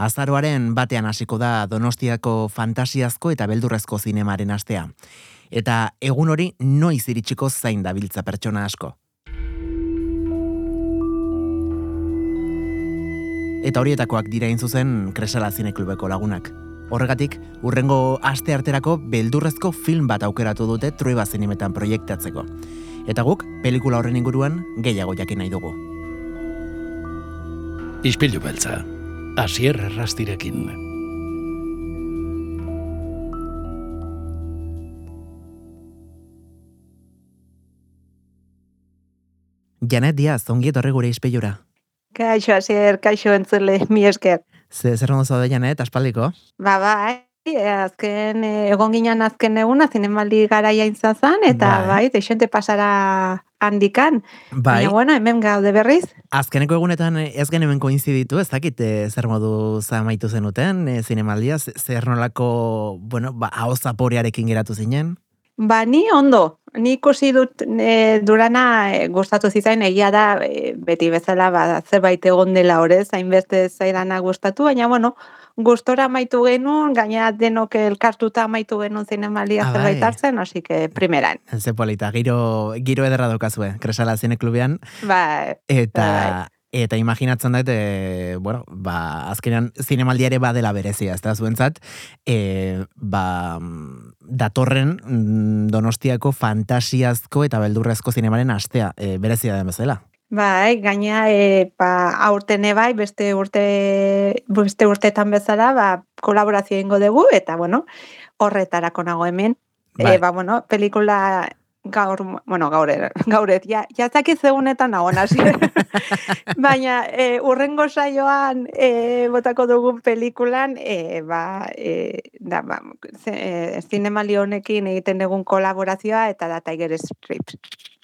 Azaroaren batean hasiko da Donostiako fantasiazko eta beldurrezko zinemaren astea. Eta egun hori noiz iritsiko zain dabiltza pertsona asko. Eta horietakoak dira zuzen Kresala Zineklubeko lagunak. Horregatik, urrengo aste arterako beldurrezko film bat aukeratu dute Trueba Zinemetan proiektatzeko. Eta guk, pelikula horren inguruan, gehiago jakin nahi dugu. Ispilu beltza, asier errastirekin. Janet Diaz, ongiet horre gure ispilura. Kaixo, asier, kaixo entzule, mi esker. Ze, zer ondo zaude Janet, aspaldiko? Ba, bai, azken, eh, egon ginen azken eguna, zinemaldi garaia izan eta bai, bai deixente pasara handikan. Bai. Baina, bueno, hemen gaude berriz. Azkeneko egunetan ez gen hemen koinziditu, ez dakit eh, zer modu zamaitu zenuten, e, zinemaldia, zer nolako, bueno, ba, hau zaporearekin geratu zinen? Ba, ni ondo. Ni ikusi dut e, durana e, gustatu zizain egia da beti bezala ba, zerbait egon dela horrez, hainbeste zaidana gustatu, baina bueno, gustora amaitu genuen, gaina denok elkartuta amaitu genuen zinemalia ah, zerbait bai. hartzen, hasi que primeran. Ze polita, giro, giro ederra dokazue, kresala zineklubian. Ba, eta, ba, eta imaginatzen dut, e, bueno, ba, azkenean zinemaldiare badela berezia, ez da zuentzat, e, ba, datorren mm, donostiako fantasiazko eta beldurrezko zinemaren astea, e, berezia den bezala. Bai, gaina e, ba, aurten bai, beste urte beste urteetan bezala, ba, kolaborazio ingo dugu, eta bueno, horretarako nago hemen. E, bai. ba, bueno, pelikula gaur, bueno, gaur, gaur ja, ja zegunetan nago nasi. Baina, e, urrengo saioan e, botako dugun pelikulan, e, ba, e, da, ba, e, honekin egiten dugun kolaborazioa, eta da Tiger Strips.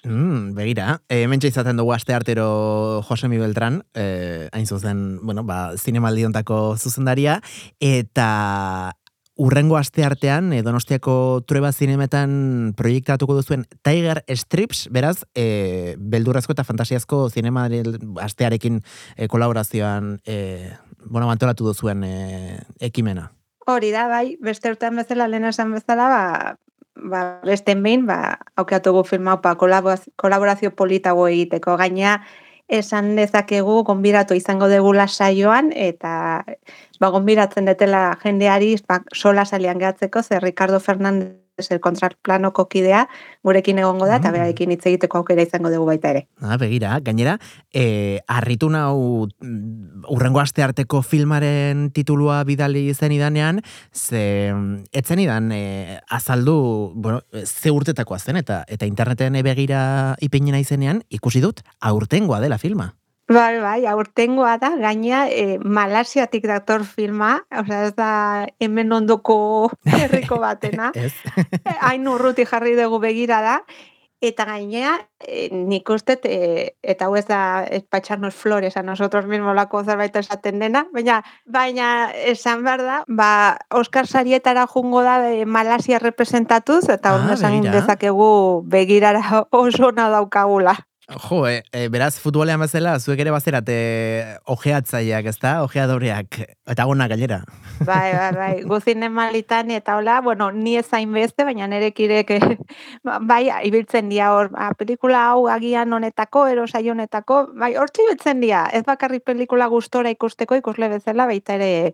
Mm, begira, hemen izaten dugu aste artero Josemi Beltran, e, hain zuzen, bueno, ba, zinemaldi ontako zuzendaria, eta urrengo aste artean, e, donostiako trueba zinemetan proiektatuko duzuen Tiger Strips, beraz, e, beldurrazko eta fantasiazko zinema astearekin e, kolaborazioan, e, bueno, mantolatu duzuen e, ekimena. Hori da, bai, beste urtean bezala, lehen esan bezala, ba, ba, besten behin, ba, aukeatugu firma pa, kolaborazio politago egiteko. Gaina, esan dezakegu, gonbiratu izango dugu saioan eta ba, gonbiratzen detela jendeari ba, sola salian gehatzeko, zer Ricardo Fernández el kontrakplanoko kidea, gurekin egongo da, eta mm. berarekin hitz egiteko aukera izango dugu baita ere. Ah, begira, gainera, e, arritu nau mm, urrengo aste arteko filmaren titulua bidali zen idanean, ze etzen idan e, azaldu, bueno, ze urtetakoa zen, eta eta interneten begira ipinina izenean, ikusi dut, aurtengoa dela filma. Bai, bai, aurtengoa da, gaina e, Malasiatik dator filma, osea ez da hemen ondoko herriko batena. Hain urruti jarri dugu begira da, eta gainea, e, nik uste, e, eta hau ez da espatxarnos flores a nosotros mismo lako zerbait esaten dena, baina, baina esan behar da, ba, Oskar Sarietara jungo da e, Malasia representatuz, eta ah, dezakegu begirara oso nadaukagula. Jo, e, beraz, futbolean bezala, zuek ere bazerate ojeatzaileak, ez da? Ojeadoreak, eta gona gailera. Bai, bai, bai, guzin emalitan, eta hola, bueno, ni ezain beste, baina nire kirek, bai, ibiltzen dia hor, a, ah, pelikula hau agian honetako, erosai honetako, bai, hor ibiltzen dia, ez bakarri pelikula gustora ikusteko, ikusle bezala, baita ere,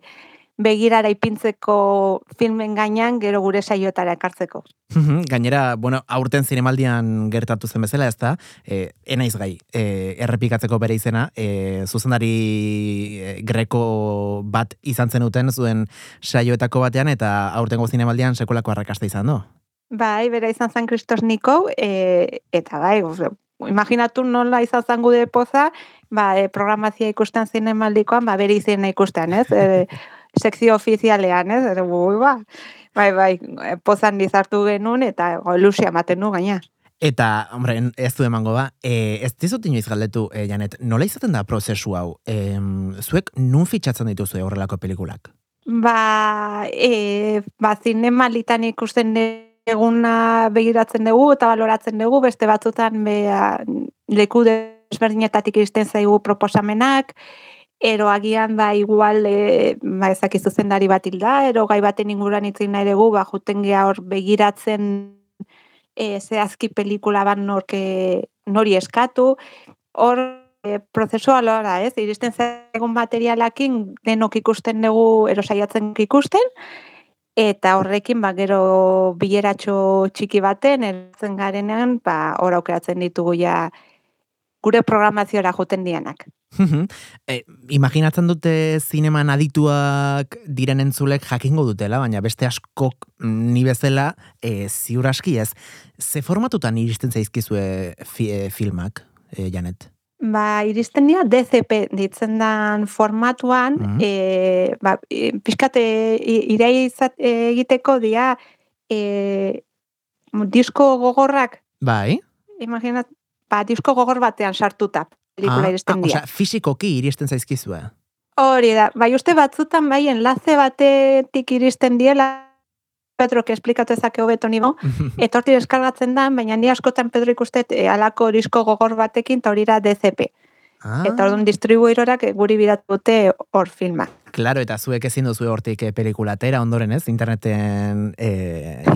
begirara ipintzeko filmen gainean gero gure saioetara ekartzeko. Gainera, bueno, aurten zinemaldian gertatu zen bezala, ez da, e, enaiz gai, e, errepikatzeko bere izena, e, zuzendari greko bat izan zenuten zuen saioetako batean, eta aurtengo zinemaldian sekolako arrakasta izan du. Bai, bera izan zen Kristos Niko, e, eta bai, imaginatu nola izan zen gude poza, ba, e, programazia ikusten zinemaldikoan, ba, bere izena ikusten, ez? E, sekzio ofizialean, ez? Eh? Ui, ba. Bai, bai, pozan dizartu genuen eta ilusia ematen du gaina. Eta, hombre, ez du emango ba, e, ez dizut inoiz galdetu, e, Janet, nola izaten da prozesu hau? E, zuek nun fitxatzen dituzu horrelako pelikulak? Ba, e, ba zinemalitan ikusten eguna begiratzen dugu eta baloratzen dugu, beste batzutan be, leku desberdinetatik izten zaigu proposamenak, ero agian ba igual e, ba ezakizu zendari bat hilda, ero gai baten inguruan itzin nahi dugu, ba juten hor begiratzen e, zehazki pelikula bat norke nori eskatu, hor e, prozesua lora, ez? Iristen zaigun materialakin denok ikusten dugu erosaiatzen ikusten, eta horrekin ba gero bileratxo txiki baten ertzen garenean ba hor aukeratzen ditugu ja gure programaziora joten dianak. E, imaginatzen dute zineman adituak diren entzulek jakingo dutela, baina beste askok ni bezala e, ziur aski ez. Ze formatutan iristen zaizkizue fi, e, filmak, e, Janet? Ba, iristen dira DCP ditzen dan formatuan, mm -hmm. ba, e, pixkate irei egiteko dia e, disko gogorrak. Bai. Imaginat, ba, disko gogor batean sartuta pelikula ah, iristen dira. Osea, fizikoki iristen zaizkizue. Hori da, bai uste batzutan bai enlace batetik iristen diela Pedro, que esplikatu ezake hobeto nigo, etorti deskargatzen da, baina ni askotan Pedro ikustet e, alako disko gogor batekin, eta hori da DCP. Ah. Eta orduan distribuirorak guri bidatu dute hor filma. Claro, eta zuek ezin duzu hortik eh, pelikulatera ondoren, ez? Interneten e,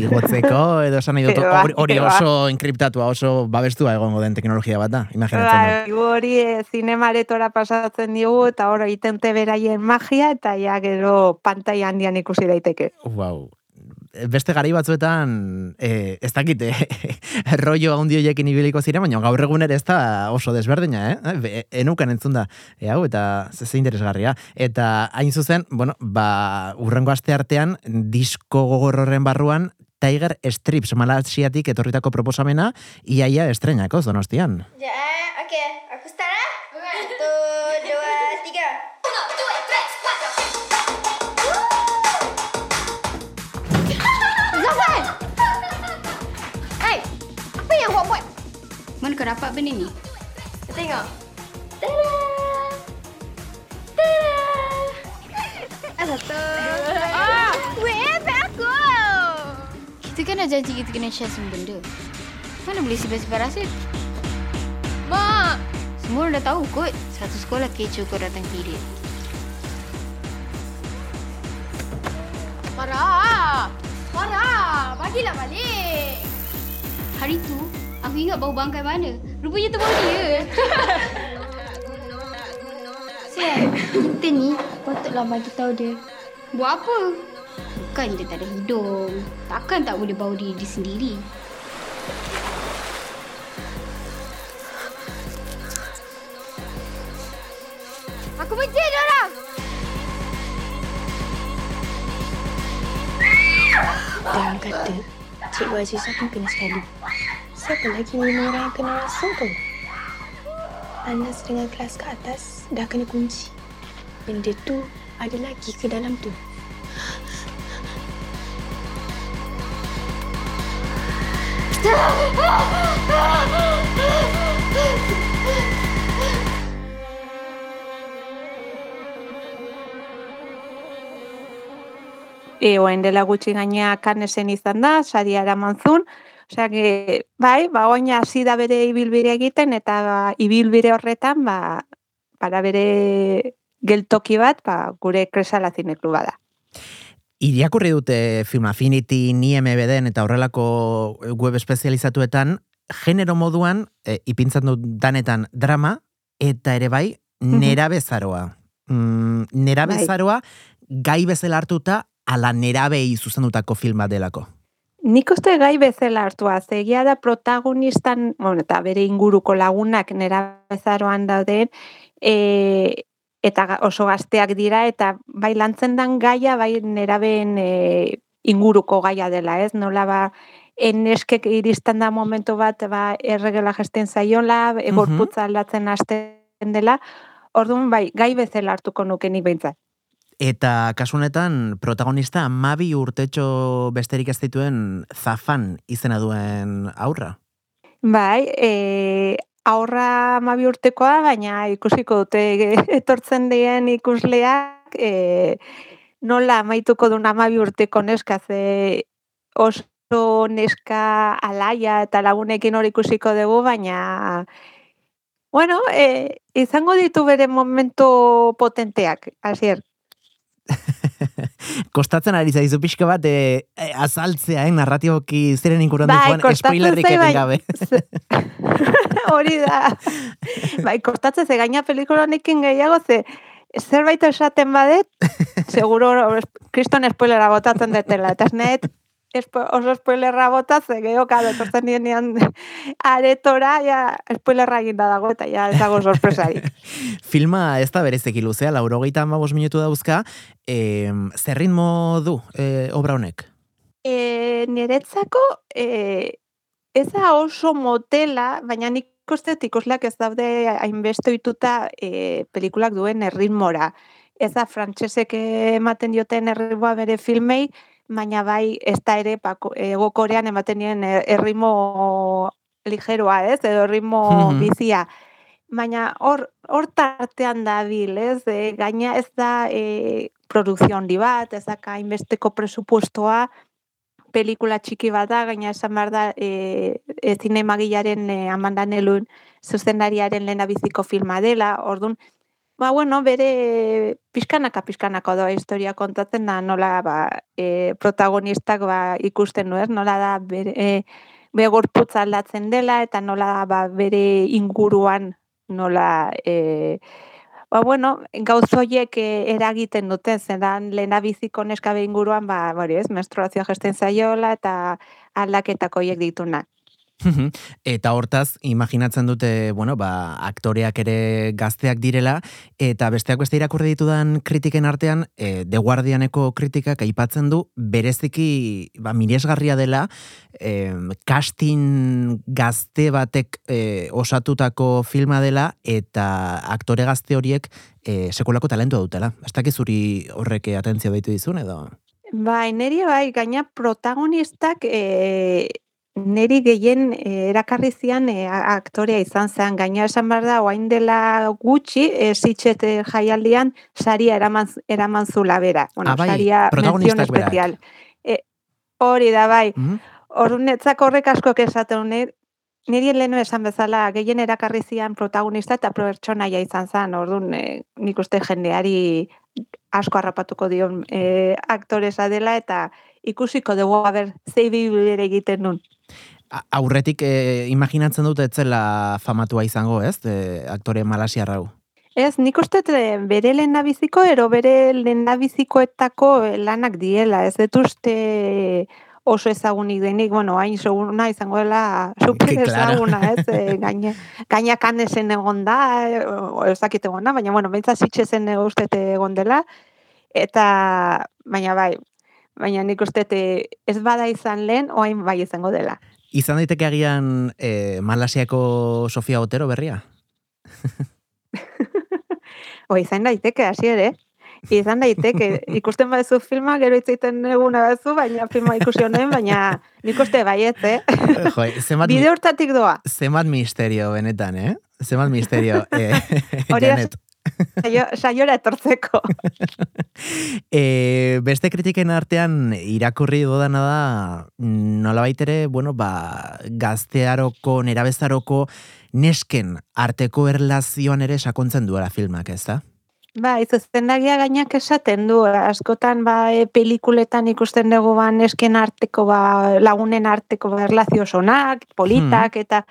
igotzeko, edo esan nahi dut, hori oso enkriptatua, oso babestua egongo den teknologia bat da, imaginatzen dut. hori e, zinemaretora pasatzen digu, eta hori itente beraien magia, eta ja gero pantai handian ikusi daiteke. Wow, beste garai batzuetan, e, ez dakit, e, rollo handi hoiekin ibiliko ziren, baina gaur egun ere ez da oso desberdina, eh? E, enukan entzun da, e, hau, eta ze, interesgarria. Eta hain zuzen, bueno, ba, urrengo aste artean, disko gogorroren barruan, Tiger Strips Malasiatik etorritako proposamena, iaia estrenako donostian. Ja, oke, okay. akustara? 1, 2, 3, 4. 1, 2, 3, 4. Mana kau dapat benda ni? Kau tengok. Tada! Tada! Satu. Oh! Weh, eh, aku! Kita kan dah janji kita kena share semua benda. Mana boleh sebar-sebar rasa? Mak! Semua orang dah tahu kot. Satu sekolah kecoh kau datang period. Farah! Farah! Bagilah balik! Hari tu, Aku ingat bau bangkai mana. Rupanya tu bau dia. Siap, kita ni patutlah bagi tahu dia. Buat apa? Bukan dia tak ada hidung. Takkan tak boleh bau diri dia sendiri. Aku benci dia orang. Jangan kata Cikgu Azizah pun kena sekali siapa lagi lima orang yang kena rasa tu? Anas dengan kelas ke atas dah kena kunci. Benda tu ada lagi ke dalam tu. E, oen dela gutxi gainea kanesen izan da, sari araman zun, Osea, que, bai, ba, oina hasi da bere ibilbire egiten, eta ba, ibilbire horretan, ba, para bere geltoki bat, ba, gure kresala zineklu bada. Iriakurri dute Film Affinity, ni MBDen eta horrelako web espezializatuetan, genero moduan, e, ipintzen dut danetan drama, eta ere bai, nera bezaroa. Mm, nera bai. bezaroa, gai bezala hartuta, ala nera behi zuzendutako filma delako. Nik uste gai bezala hartua, zegia da protagonistan, bueno, eta bere inguruko lagunak nera bezaroan dauden, e, eta oso gazteak dira, eta bai lantzen dan gaia, bai neraben e, inguruko gaia dela, ez? Nola ba, eneskek iristen da momentu bat, ba, erregela gesten zaiola, egorputza aldatzen hasten dela, orduan bai, gai bezala hartuko nuke nik behintzat. Eta kasunetan protagonista mabi urtetxo besterik ez dituen zafan izena duen aurra. Bai, e, aurra mabi urtekoa, baina ikusiko dute etortzen dien ikusleak e, nola amaituko duen amabi urteko neska ze oso neska alaia eta lagunekin hori ikusiko dugu, baina Bueno, eh, izango ditu bere momento potenteak, hasier. Kostatzen ari zaizu pixka bat e, e, azaltzea, eh, narratiboki ziren inkuran Bai, spoilerrik zait, egin bai. gabe. Hori da. Bai, kostatzen ze gaina pelikula honekin gehiago ze zerbait esaten badet, seguro kriston spoilera botatzen detela. Eta ez espo, oso spoilerra botatzen, gehiago, kado, etortzen nienean aretora, ja, spoilerra eginda dago, eta ja, ez dago sorpresarik. Filma ez da berezeki luzea, laurogeita amabos minutu dauzka, e, zer ritmo du e, obra honek? E, niretzako, e, ez da oso motela, baina nik uste dut ikusleak ez daude hainbeste ohituta e, pelikulak duen erritmora. Ez da frantsesek ematen dioten erritmoa bere filmei, baina bai ez da ere pako, ego korean ematen dien er- erritmo ligeroa, ez? Edo erritmo Mhm. bizia. Baina hor hor tartean dabil, ez? E, gaina ez da e, produkzio handi bat, ez da hainbesteko presupuestoa, pelikula txiki bat da, gaina esan behar da e, e, zinemagilaren e, Amanda Nelun zuzendariaren lehenabiziko filma dela, orduan, ba, bueno, bere pixkanaka pixkanako doa historia kontatzen da, nola ba, e, protagonistak ba, ikusten nuen, nola da bere, e, bere gorputza aldatzen dela, eta nola da ba, bere inguruan nola e, Ba, bueno, gauz horiek eh, eragiten dute, zedan lehenabiziko neska behin inguruan, ba, hori ez, menstruazioa gesten zaiola eta aldaketak horiek ditunak. Eta hortaz, imaginatzen dute, bueno, ba, aktoreak ere gazteak direla, eta besteak beste irakurri ditudan kritiken artean, e, The Guardianeko kritikak aipatzen du, bereziki, ba, miresgarria dela, e, casting gazte batek e, osatutako filma dela, eta aktore gazte horiek e, sekulako talentua dutela. Ez dakiz zuri horrek atentzio deitu dizun, edo? Bai, neri bai, gaina protagonistak e, neri gehien e, erakarri zian e, aktorea izan zen. Gaina esan behar da, oain dela gutxi, e, zitxet e, jaialdian, saria eraman, eraman zula bera. Bueno, Ah, bai, saria berak. especial. E, hori da, bai. Mhm. Orduan netzako horrek askok esaten niri lehenu esan bezala gehien erakarri zian protagonista eta pertsonaia izan zen. Orduan e, nik uste jendeari asko harrapatuko dion e, aktoresa dela eta ikusiko dugu aber zei egiten nun. Aurretik e, imaginatzen dut etzela famatua izango, ez? E, aktore malasiarra hau. Ez, nik uste eh, bere lehendabiziko ero bere lehendabizikoetako eh, lanak diela. Ez dut uste oso ezagunik denik, bueno, hain seguna izango dela super Claro. ezaguna, ez? E, gaine, gaina kanesen egon da, e, o ez dakit egon da, baina, bueno, bentsa zitxezen uste dut egon dela, eta, baina bai, baina nik uste ez bada izan lehen, oain bai izango dela. Izan daiteke agian e, Malasiako Sofia Otero berria? O izan daiteke, hasi ere. Izan daiteke, ikusten baduzu filma, gero itzaiten eguna baduzu, baina filma ikusi honen, baina nik uste baiet, eh? jo, zenbat, Bide hortatik doa. zenbat misterio benetan, eh? Zenbat misterio. E, Hori da Janet. Saio, saiora etortzeko. E, beste kritiken artean irakurri dudana da nola baitere, bueno, ba, gaztearoko, nerabezaroko nesken arteko erlazioan ere sakontzen duela filmak, ez da? Ba, izuzendagia gainak esaten du, askotan ba, e, pelikuletan ikusten dugu ba, nesken arteko, ba, lagunen arteko ba, erlazio sonak, politak, eta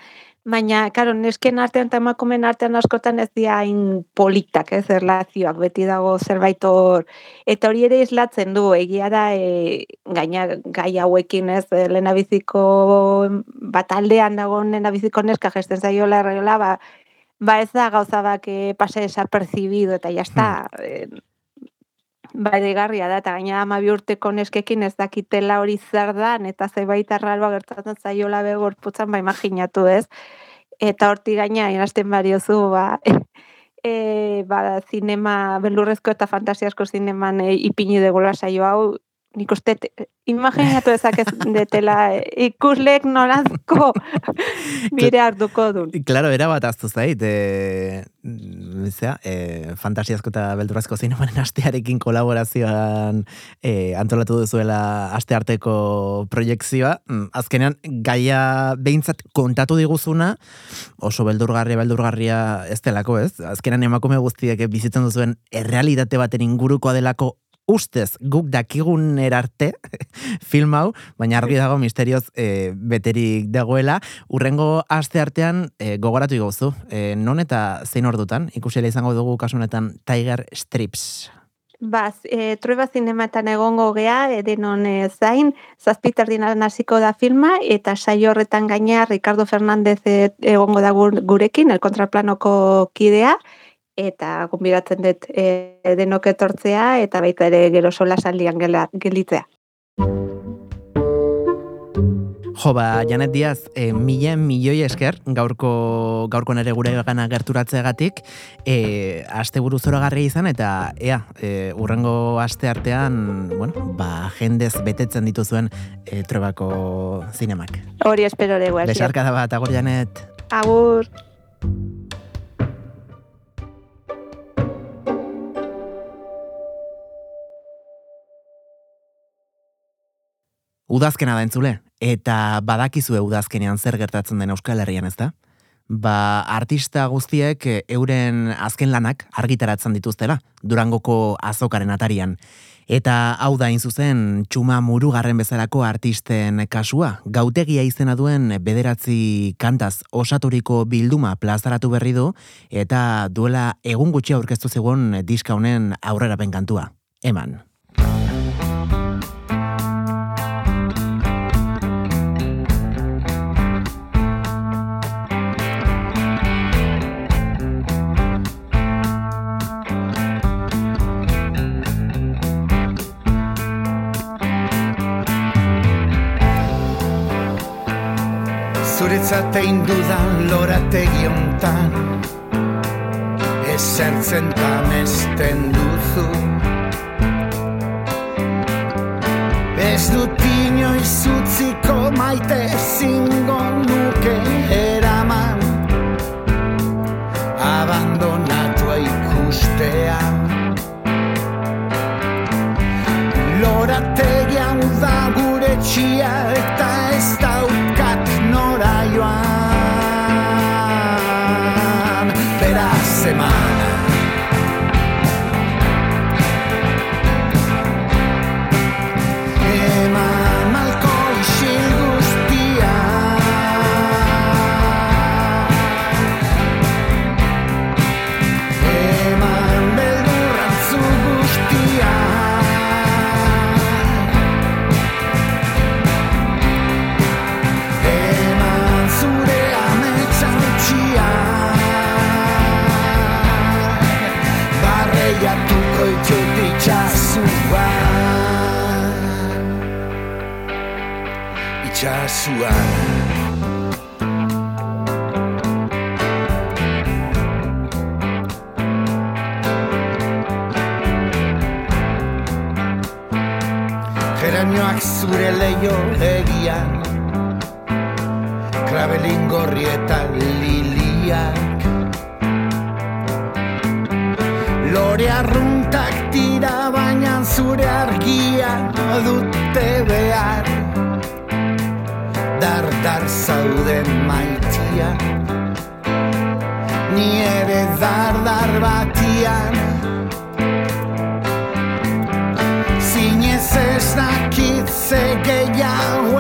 baina, karo, nesken artean eta emakumen artean askotan ez dira hain politak, ez, erlazioak, beti dago zerbait hor, eta hori ere islatzen du, egia da, e, gaina gai hauekin, ez, e, lehenabiziko bataldean dagoen lehenabiziko neska gesten zaiola erreola, ba, ba ez da gauza bak eh, pase desapercibido eta ya está. Hmm. Ba, egarria da, eta gaina amabi urteko neskekin ez dakitela hori zer dan, eta zerbait arraroa gertatzen zaiola begorputzan, ba, imaginatu ez. Eta horti gaina, irazten bariozu, ba, e, ba, zinema, belurrezko eta fantasiasko zineman e, ipini degula saio hau, nik uste, imaginatu ezak ez detela ikuslek nolazko bire hartuko du. Claro, era bat aztu zait, e, zera, e, fantasiazko eta beldurazko zinemaren astearekin kolaborazioan e, antolatu duzuela astearteko proiektzioa. Mm, azkenean, gaia behintzat kontatu diguzuna, oso beldurgarria, beldurgarria ez delako ez. Azkenean emakume guztiek bizitzen duzuen errealitate baten ingurukoa delako ustez guk dakigun erarte film hau, baina argi dago misterioz e, beterik dagoela. Urrengo aste artean e, gogoratu iguzu, e, non eta zein ordutan, ikusela izango dugu kasunetan Tiger Strips. Baz, e, trueba zinematan egongo gea, edenon e, zain, zazpiter hasiko da filma, eta saio horretan gaina Ricardo Fernández e, egongo da gurekin, el kontraplanoko kidea, eta gonbidatzen dut e, denok etortzea eta baita ere gero sola saldian gelitzea. Jo, ba, Janet Diaz, e, milen milioi esker, gaurko, gaurko nere gure gana gerturatzeagatik, e, aste buru izan, eta ea, e, urrengo aste artean, bueno, ba, jendez betetzen dituzuen e, trebako zinemak. Hori espero dugu. Besarka da bat, agur, Janet. Agur. Udazkena da entzule, eta badakizue udazkenean zer gertatzen den Euskal Herrian ez da? Ba, artista guztiek eh, euren azken lanak argitaratzen dituztela, durangoko azokaren atarian. Eta hau da zuzen txuma murugarren bezalako artisten kasua, gautegia izena duen bederatzi kantaz osaturiko bilduma plazaratu berri du, eta duela egun gutxi aurkeztu zegoen diska honen aurrera kantua. Eman. Zuretzat egin dudan lorategi ontan Esertzen tamesten duzu. Ez dut inoiz utziko maite zingo nuke eraman. Abandonatua ikustea Lorategi hau da gure txia Itxasuan Geranioak zure leio egian Krabelin gorri eta liliak. Lore arruntak tira baina zure argia dute behar Dar-dar zauden maitia. Ni ere dar-dar batian. Zinez ez dakit ze gehiago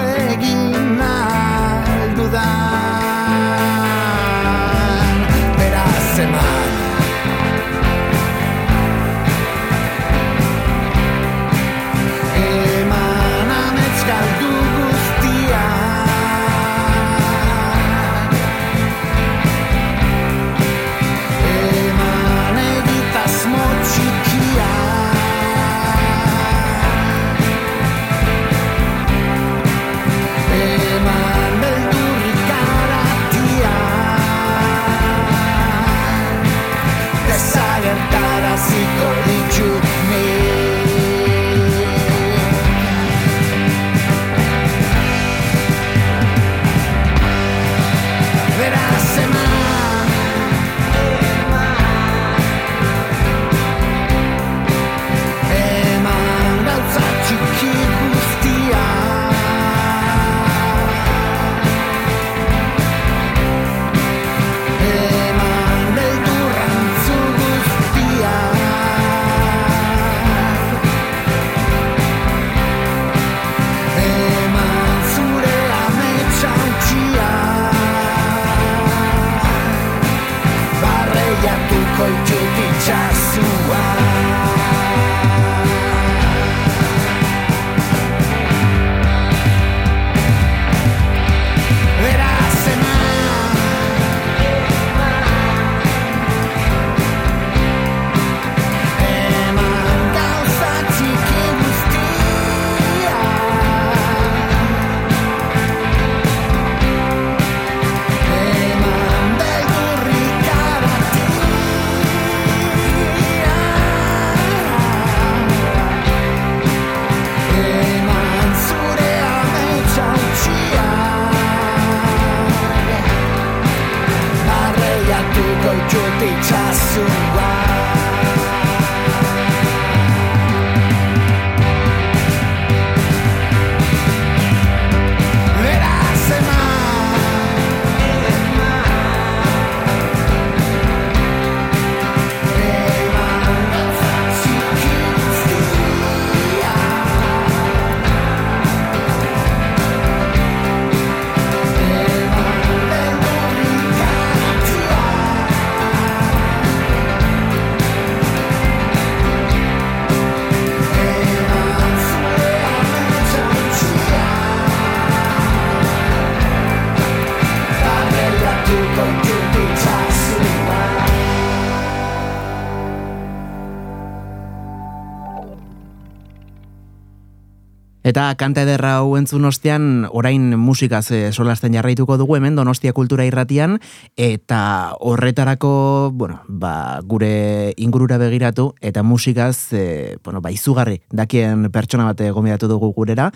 Eta kanta ederra hau entzun ostean, orain musikaz e, solasten jarraituko dugu hemen Donostia Kultura Irratian, eta horretarako, bueno, ba, gure ingurura begiratu, eta musikaz, e, bueno, ba, izugarri, dakien pertsona bate gomidatu dugu gurera.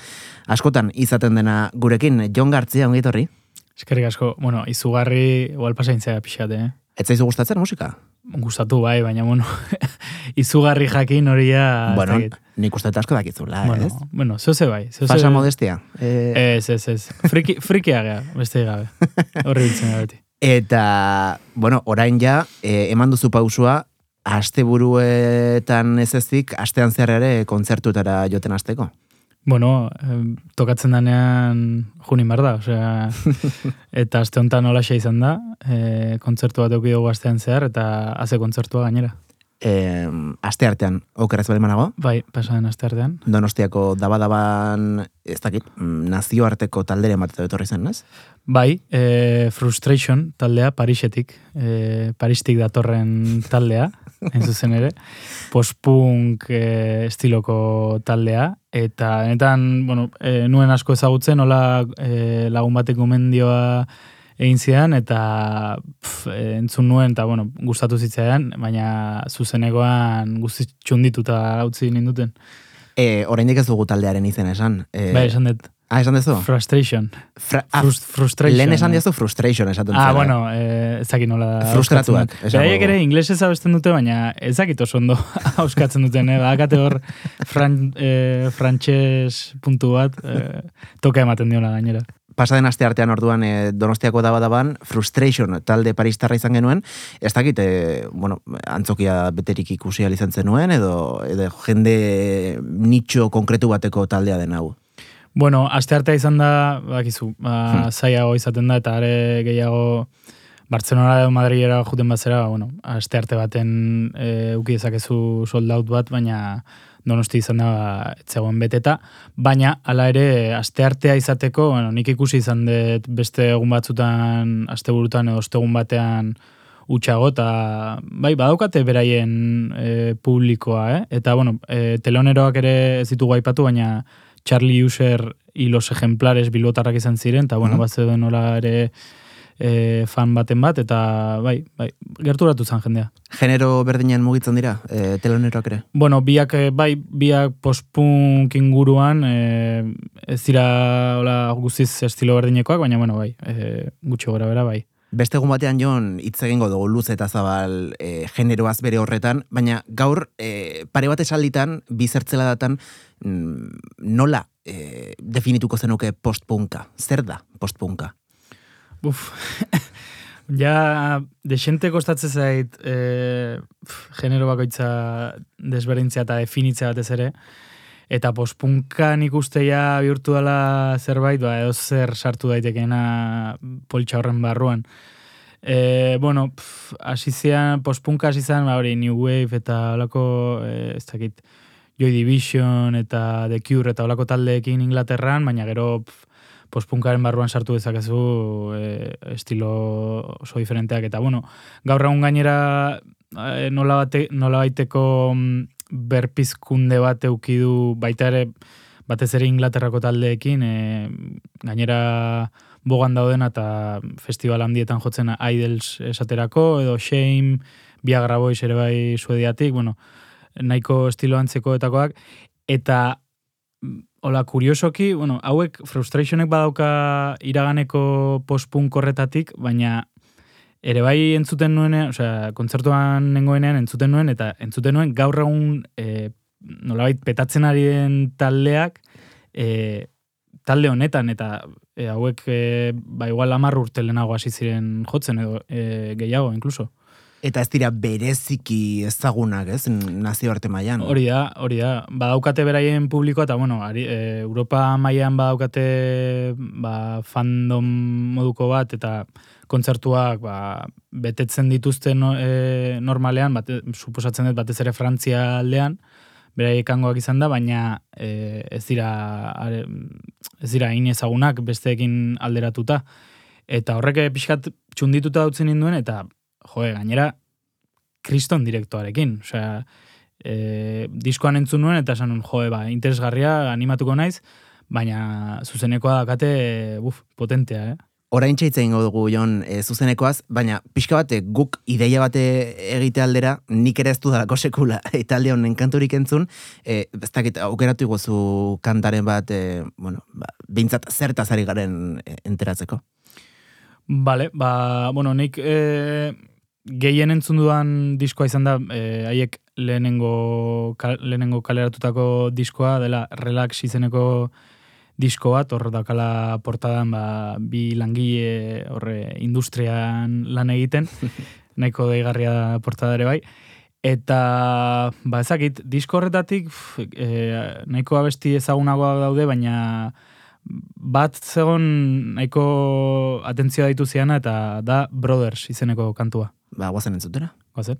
Askotan, izaten dena gurekin, Jon Gartzia, ongi etorri? Eskerrik asko, bueno, izugarri, igual pasaintzea pixate, eh? Ez zaizu gustatzen musika? Gustatu bai, baina, bueno, izugarri jakin hori ja... Bueno, nik uste asko dakizula, bueno, ez? bueno, zoze bai. Zoze, Fasa modestia. Eh, Ez, ez, ez. Friki, frikia gea, beste gabe. Horri biltzen beti. Eta, bueno, orain ja, e, eman duzu pausua, asteburuetan ez ezik, astean zehar ere kontzertutara joten hasteko. Bueno, tokatzen danean junin behar da, osea, eta aste honetan holaxe izan da, e, kontzertu bat eukidugu astean zehar, eta haze kontzertua gainera. E, aste artean, okeraz bali manago, Bai, pasaden aste artean. Donostiako daba-daban, ez dakit, mm, nazioarteko taldere ematetu etorri zen, ez? Bai, e, Frustration taldea, Parisetik, e, Paristik datorren taldea, hain zuzen ere, post-punk e, estiloko taldea, eta netan, bueno, e, nuen asko ezagutzen, hola e, lagun batek gomendioa egin zidan, eta pf, entzun nuen, eta bueno, gustatu zitzaidan, baina zuzenekoan guzti txundituta utzi ninduten. E, oraindik ez dugu taldearen izena esan. E, bai, esan dut, Ah, esan dezu? Frustration. Fra, ah, Frust, frustration. lehen esan eh. diazu frustration esaten Ah, zara. bueno, eh, ez dakit nola... Frustratuak, Beraiek ere inglesez abesten dute, baina ez dakit oso ondo auskatzen duten, eh? Bakate hor fran, eh, frantxez puntu bat eh, toka ematen diola gainera. pasaden aste artean orduan e, Donostiako daba-daban Frustration talde paristarra izan genuen, ez dakit, e, bueno, antzokia beterik ikusi ahal izan zenuen, edo, edo jende nitxo konkretu bateko taldea den hau. Bueno, aste artea izan da, bakizu, ba, zaiago izaten da, eta are gehiago Bartzenora edo Madrilera juten bazera, bueno, aste arte baten e, uki dezakezu soldaut bat, baina donosti izan da ba, etzegoen beteta, baina hala ere aste artea izateko, bueno, nik ikusi izan dut beste egun batzutan, asteburutan edo ostegun batean utxago, eta bai, badaukate beraien e, publikoa, eh? Eta, bueno, e, teleoneroak ere ez ditugu aipatu, baina Charlie User y los ejemplares bilbotarrak izan ziren, eta, bueno, Mhm. bat zeuden nola ere e, fan baten bat, eta, bai, bai, gerturatu zen jendea. Genero berdinen mugitzen dira, e, teloneroak ere. Bueno, biak, eh, bai, biak post-punk inguruan, e, ez dira, hola, guztiz estilo berdinekoak, baina, bueno, bai, e, gutxi gora bera, bai. Beste egun batean jon hitz egingo dugu luz eta zabal e, generoaz bere horretan, baina gaur e, pare bat esalditan, bi zertzela datan, mm, nola e, definituko zenuke postpunka? Zer da postpunka? Uf, ja, desente kostatzen zait e, pf, genero bakoitza desberdintzea eta definitzea batez ere, eta postpunkan ikuste ja bihurtu dela zerbait, ba, edo zer sartu daitekeena poltsa horren barruan. E, bueno, pf, hasi zian, postpunka hasi zian, ba, hori, New Wave eta olako, e, ez dakit, Joy Division eta The Cure eta olako taldeekin Inglaterran, baina gero pf, postpunkaren barruan sartu dezakezu e, estilo oso diferenteak. Eta bueno, gaur egun gainera e, nola, bate, nola baiteko mm, berpizkunde bat eukidu baita ere batez ere Inglaterrako taldeekin e, gainera bogan daudena eta festival handietan jotzen Idols esaterako edo Shame, Viagra Boys ere bai suediatik, bueno, nahiko estilo antzekoetakoak eta Hola, kuriosoki, bueno, hauek frustrationek badauka iraganeko postpunk horretatik, baina ere bai entzuten nuen, osea, kontzertuan nengoenean entzuten nuen, eta entzuten nuen gaur egun e, nolabait petatzen ari den taldeak e, talde honetan, eta e, hauek e, ba igual amar urte lehenago hasi ziren jotzen edo e, gehiago, inkluso. Eta ez dira bereziki ezagunak, ez, nazioarte mailan. Hori da, hori da. Badaukate beraien publikoa, eta bueno, ari, e, Europa mailan badaukate ba, fandom moduko bat, eta kontzertuak ba, betetzen dituzte no, e, normalean, bate, suposatzen dut batez ere Frantzia aldean, beraiek izan da, baina e, ez dira are, ez dira hain ezagunak besteekin alderatuta. Eta horrek pixkat txundituta dutzen ninduen, eta joe, gainera, kriston direktoarekin. Osea, e, diskoan entzun nuen, eta esan joe, ba, interesgarria, animatuko naiz, baina zuzenekoa dakate, buf, potentea, eh? Orain txaitzen ingo dugu, Jon, e, zuzenekoaz, baina pixka bate guk ideia bate egite aldera, nik ere ez dudalako sekula, eta alde honen kanturik entzun, e, ez dakit, aukeratu iguzu kantaren bat, e, bueno, ba, bintzat zertaz ari garen e, enteratzeko. Bale, ba, bueno, nik e, gehien entzun dudan diskoa izan da, e, haiek lehenengo, kal, lehenengo kaleratutako diskoa, dela relax izeneko disko bat, hor dakala portadan ba, bi langile horre industrian lan egiten, nahiko deigarria da portada ere bai. Eta, ba, ezakit, disko horretatik pf, e, nahiko abesti ezagunagoak daude, baina bat zegon nahiko atentzioa ditu ziana eta da Brothers izeneko kantua. Hva var sendestudiet? Hva sier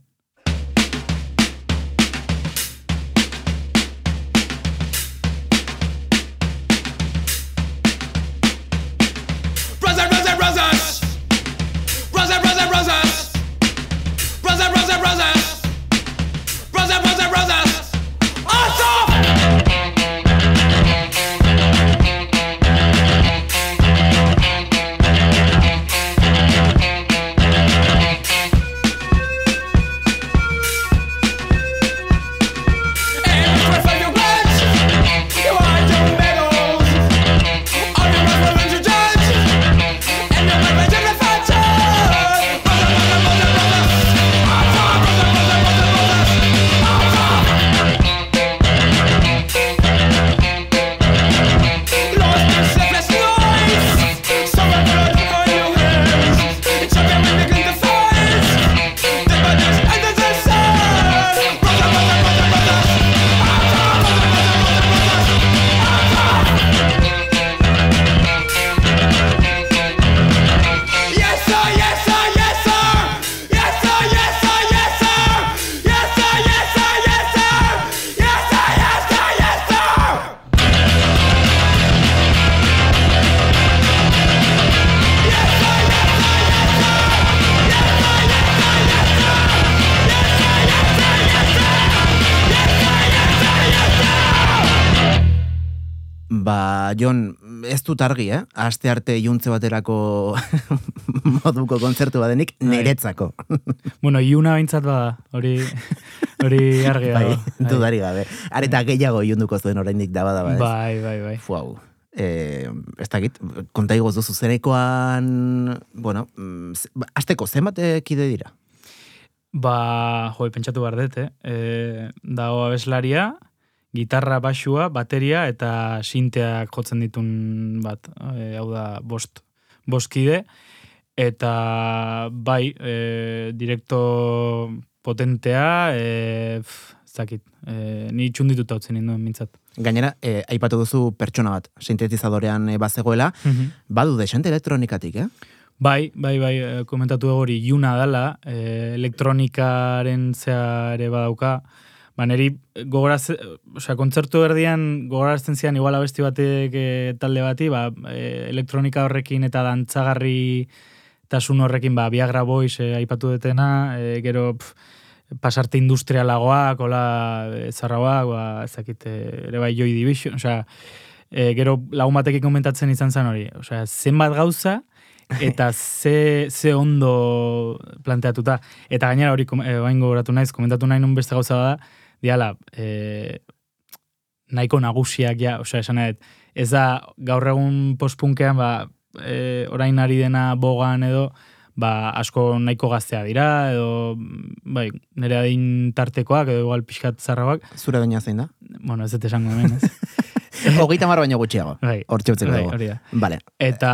dut argi, eh? Aste arte juntze baterako moduko kontzertu badenik, niretzako. Bueno, iuna behintzat bada, hori, hori argi bai, dudari gabe. Areta gehiago junduko zuen oraindik da bada, ba, ez? Bai, bai, bai. Fuau. Eh, ez dakit, konta igoz duzu zenekoan, bueno, mm, asteko zenbat eh, kide dira? Ba, jo, pentsatu behar dut, eh? E, dago abeslaria, gitarra, basua, bateria eta sinteak jotzen ditun bat, e, hau da, bost, bostkide. Eta bai, e, direkto potentea, e, pf, ez dakit, e, ni txundituta utzen ninduen mintzat. Gainera, eh, aipatu duzu pertsona bat, sintetizadorean eh, bazegoela, badu desente elektronikatik, eh? Bai, bai, bai, eh, komentatu hori juna dala, e, elektronikaren zea ere badauka, ba, neri gogoraz, osea, kontzertu erdian gogorazten zian igual abesti batek e, talde bati, ba, e, elektronika horrekin eta dantzagarri tasun horrekin, ba, Viagra Boys e, aipatu detena, e, gero pf, pasarte industrialagoak, hola, e, zarrauak, ba, ezakit, e, ere bai Joy Division, osea, e, gero lagun batekin komentatzen izan zen hori, osea, zenbat gauza, eta ze, ze ondo planteatuta. Eta gainera hori kom- eh, orain gogoratu naiz, komentatu nahi nun beste gauza bada, diala, eh, nahiko nagusiak ja, osea, esan dut, ez da gaur egun postpunkean, ba, eh, orain ari dena bogan edo, ba, asko nahiko gaztea dira, edo, bai, nire adin tartekoak, edo igual pixkat zarrabak. Zure doina zein da? Bueno, ez dut esango hemen, ez? Hogeita mar baino gutxiago. Bai, Hor txautzeko bai, dago. hori da. Vale. Eta...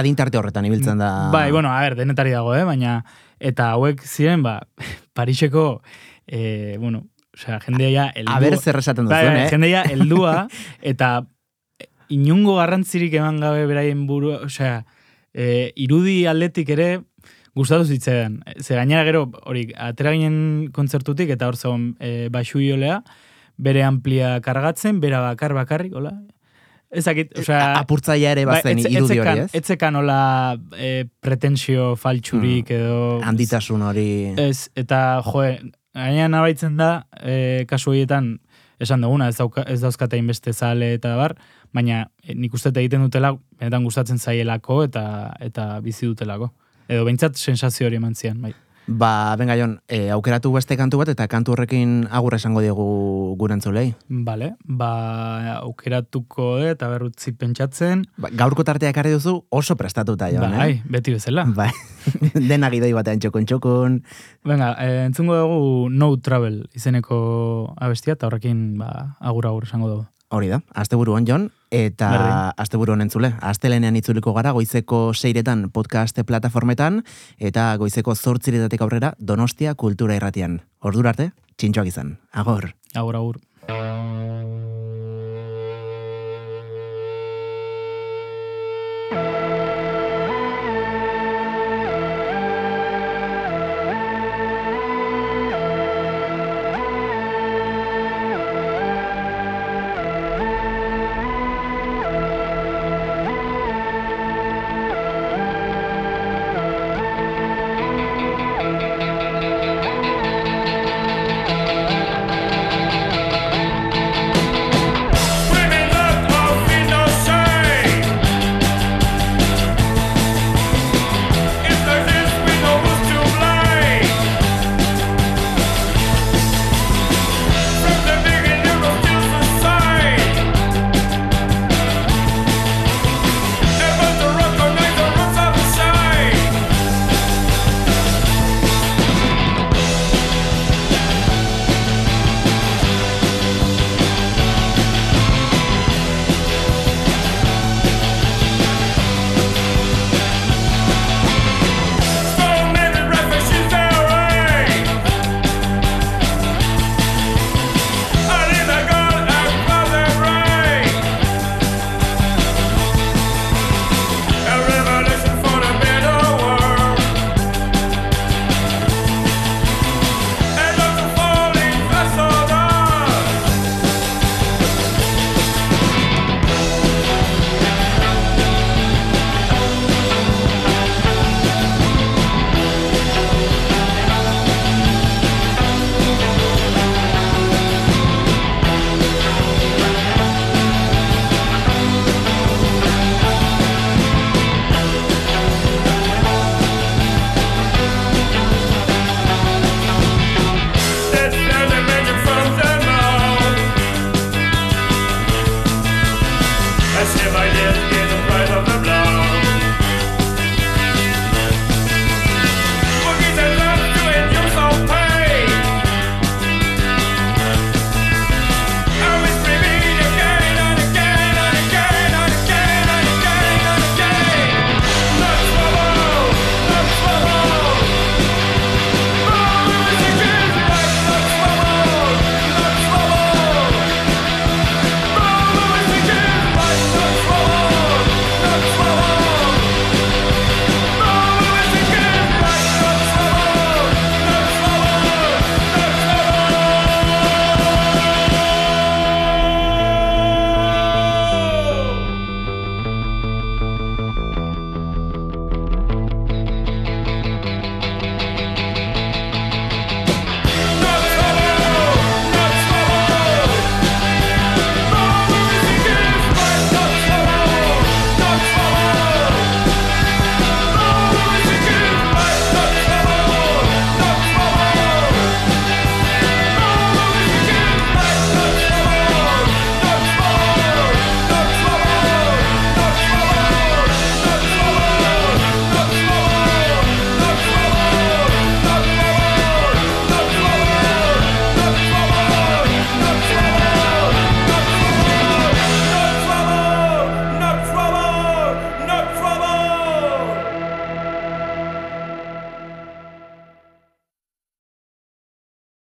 Adintarte horretan ibiltzen da... Bai, bueno, a ber, denetari dago, eh? baina, eta hauek ziren, ba, Pariseko, eh, bueno, osea, jendea ja heldua. A ber zer esaten Bai, duzuen, bai, eh? Jendea heldua, eta inungo garrantzirik eman gabe beraien buru, osea, e, irudi aldetik ere gustatu zitzaidan. Ze gainera gero, hori, atera ginen kontzertutik, eta hor zegoen e, baxu bere amplia kargatzen, bera bakar bakarrik, hola, Ezakit, osea... Apurtzaia ere bazen Bai, etze- irudi hori, ez? Etzekan hola e, pretensio faltsurik edo... Handitasun hori... Ez, eta, joe, gaina nabaitzen da, e, kasu horietan, esan duguna, ez, dauka, ez dauzkate inbeste zale eta bar, baina e, nik uste egiten dutela, benetan gustatzen zaielako eta eta bizi dutelako. Edo behintzat sensazio hori eman zian, bai. Ba, benga jon, e, aukeratu beste kantu bat eta kantu horrekin agur esango diegu gure entzulei. Bale, ba, aukeratuko dut, eta berrutzi pentsatzen. Ba, gaurko tartea ekarri duzu oso prestatuta, jon, bai, eh? beti bezala. Bai, dena gidoi batean txokon txokon. Venga, e, entzungo dugu No Travel izeneko abestia, eta horrekin ba, agur-agur esango dugu. Hori da, asteburu on jon, eta Berdin. asteburu honen entzule. Astelenean itzuliko gara goizeko seiretan podcast plataformetan, eta goizeko zortziretatik aurrera Donostia Kultura Irratian. Ordura arte, txintxoak izan. Agor. Agur-agur. As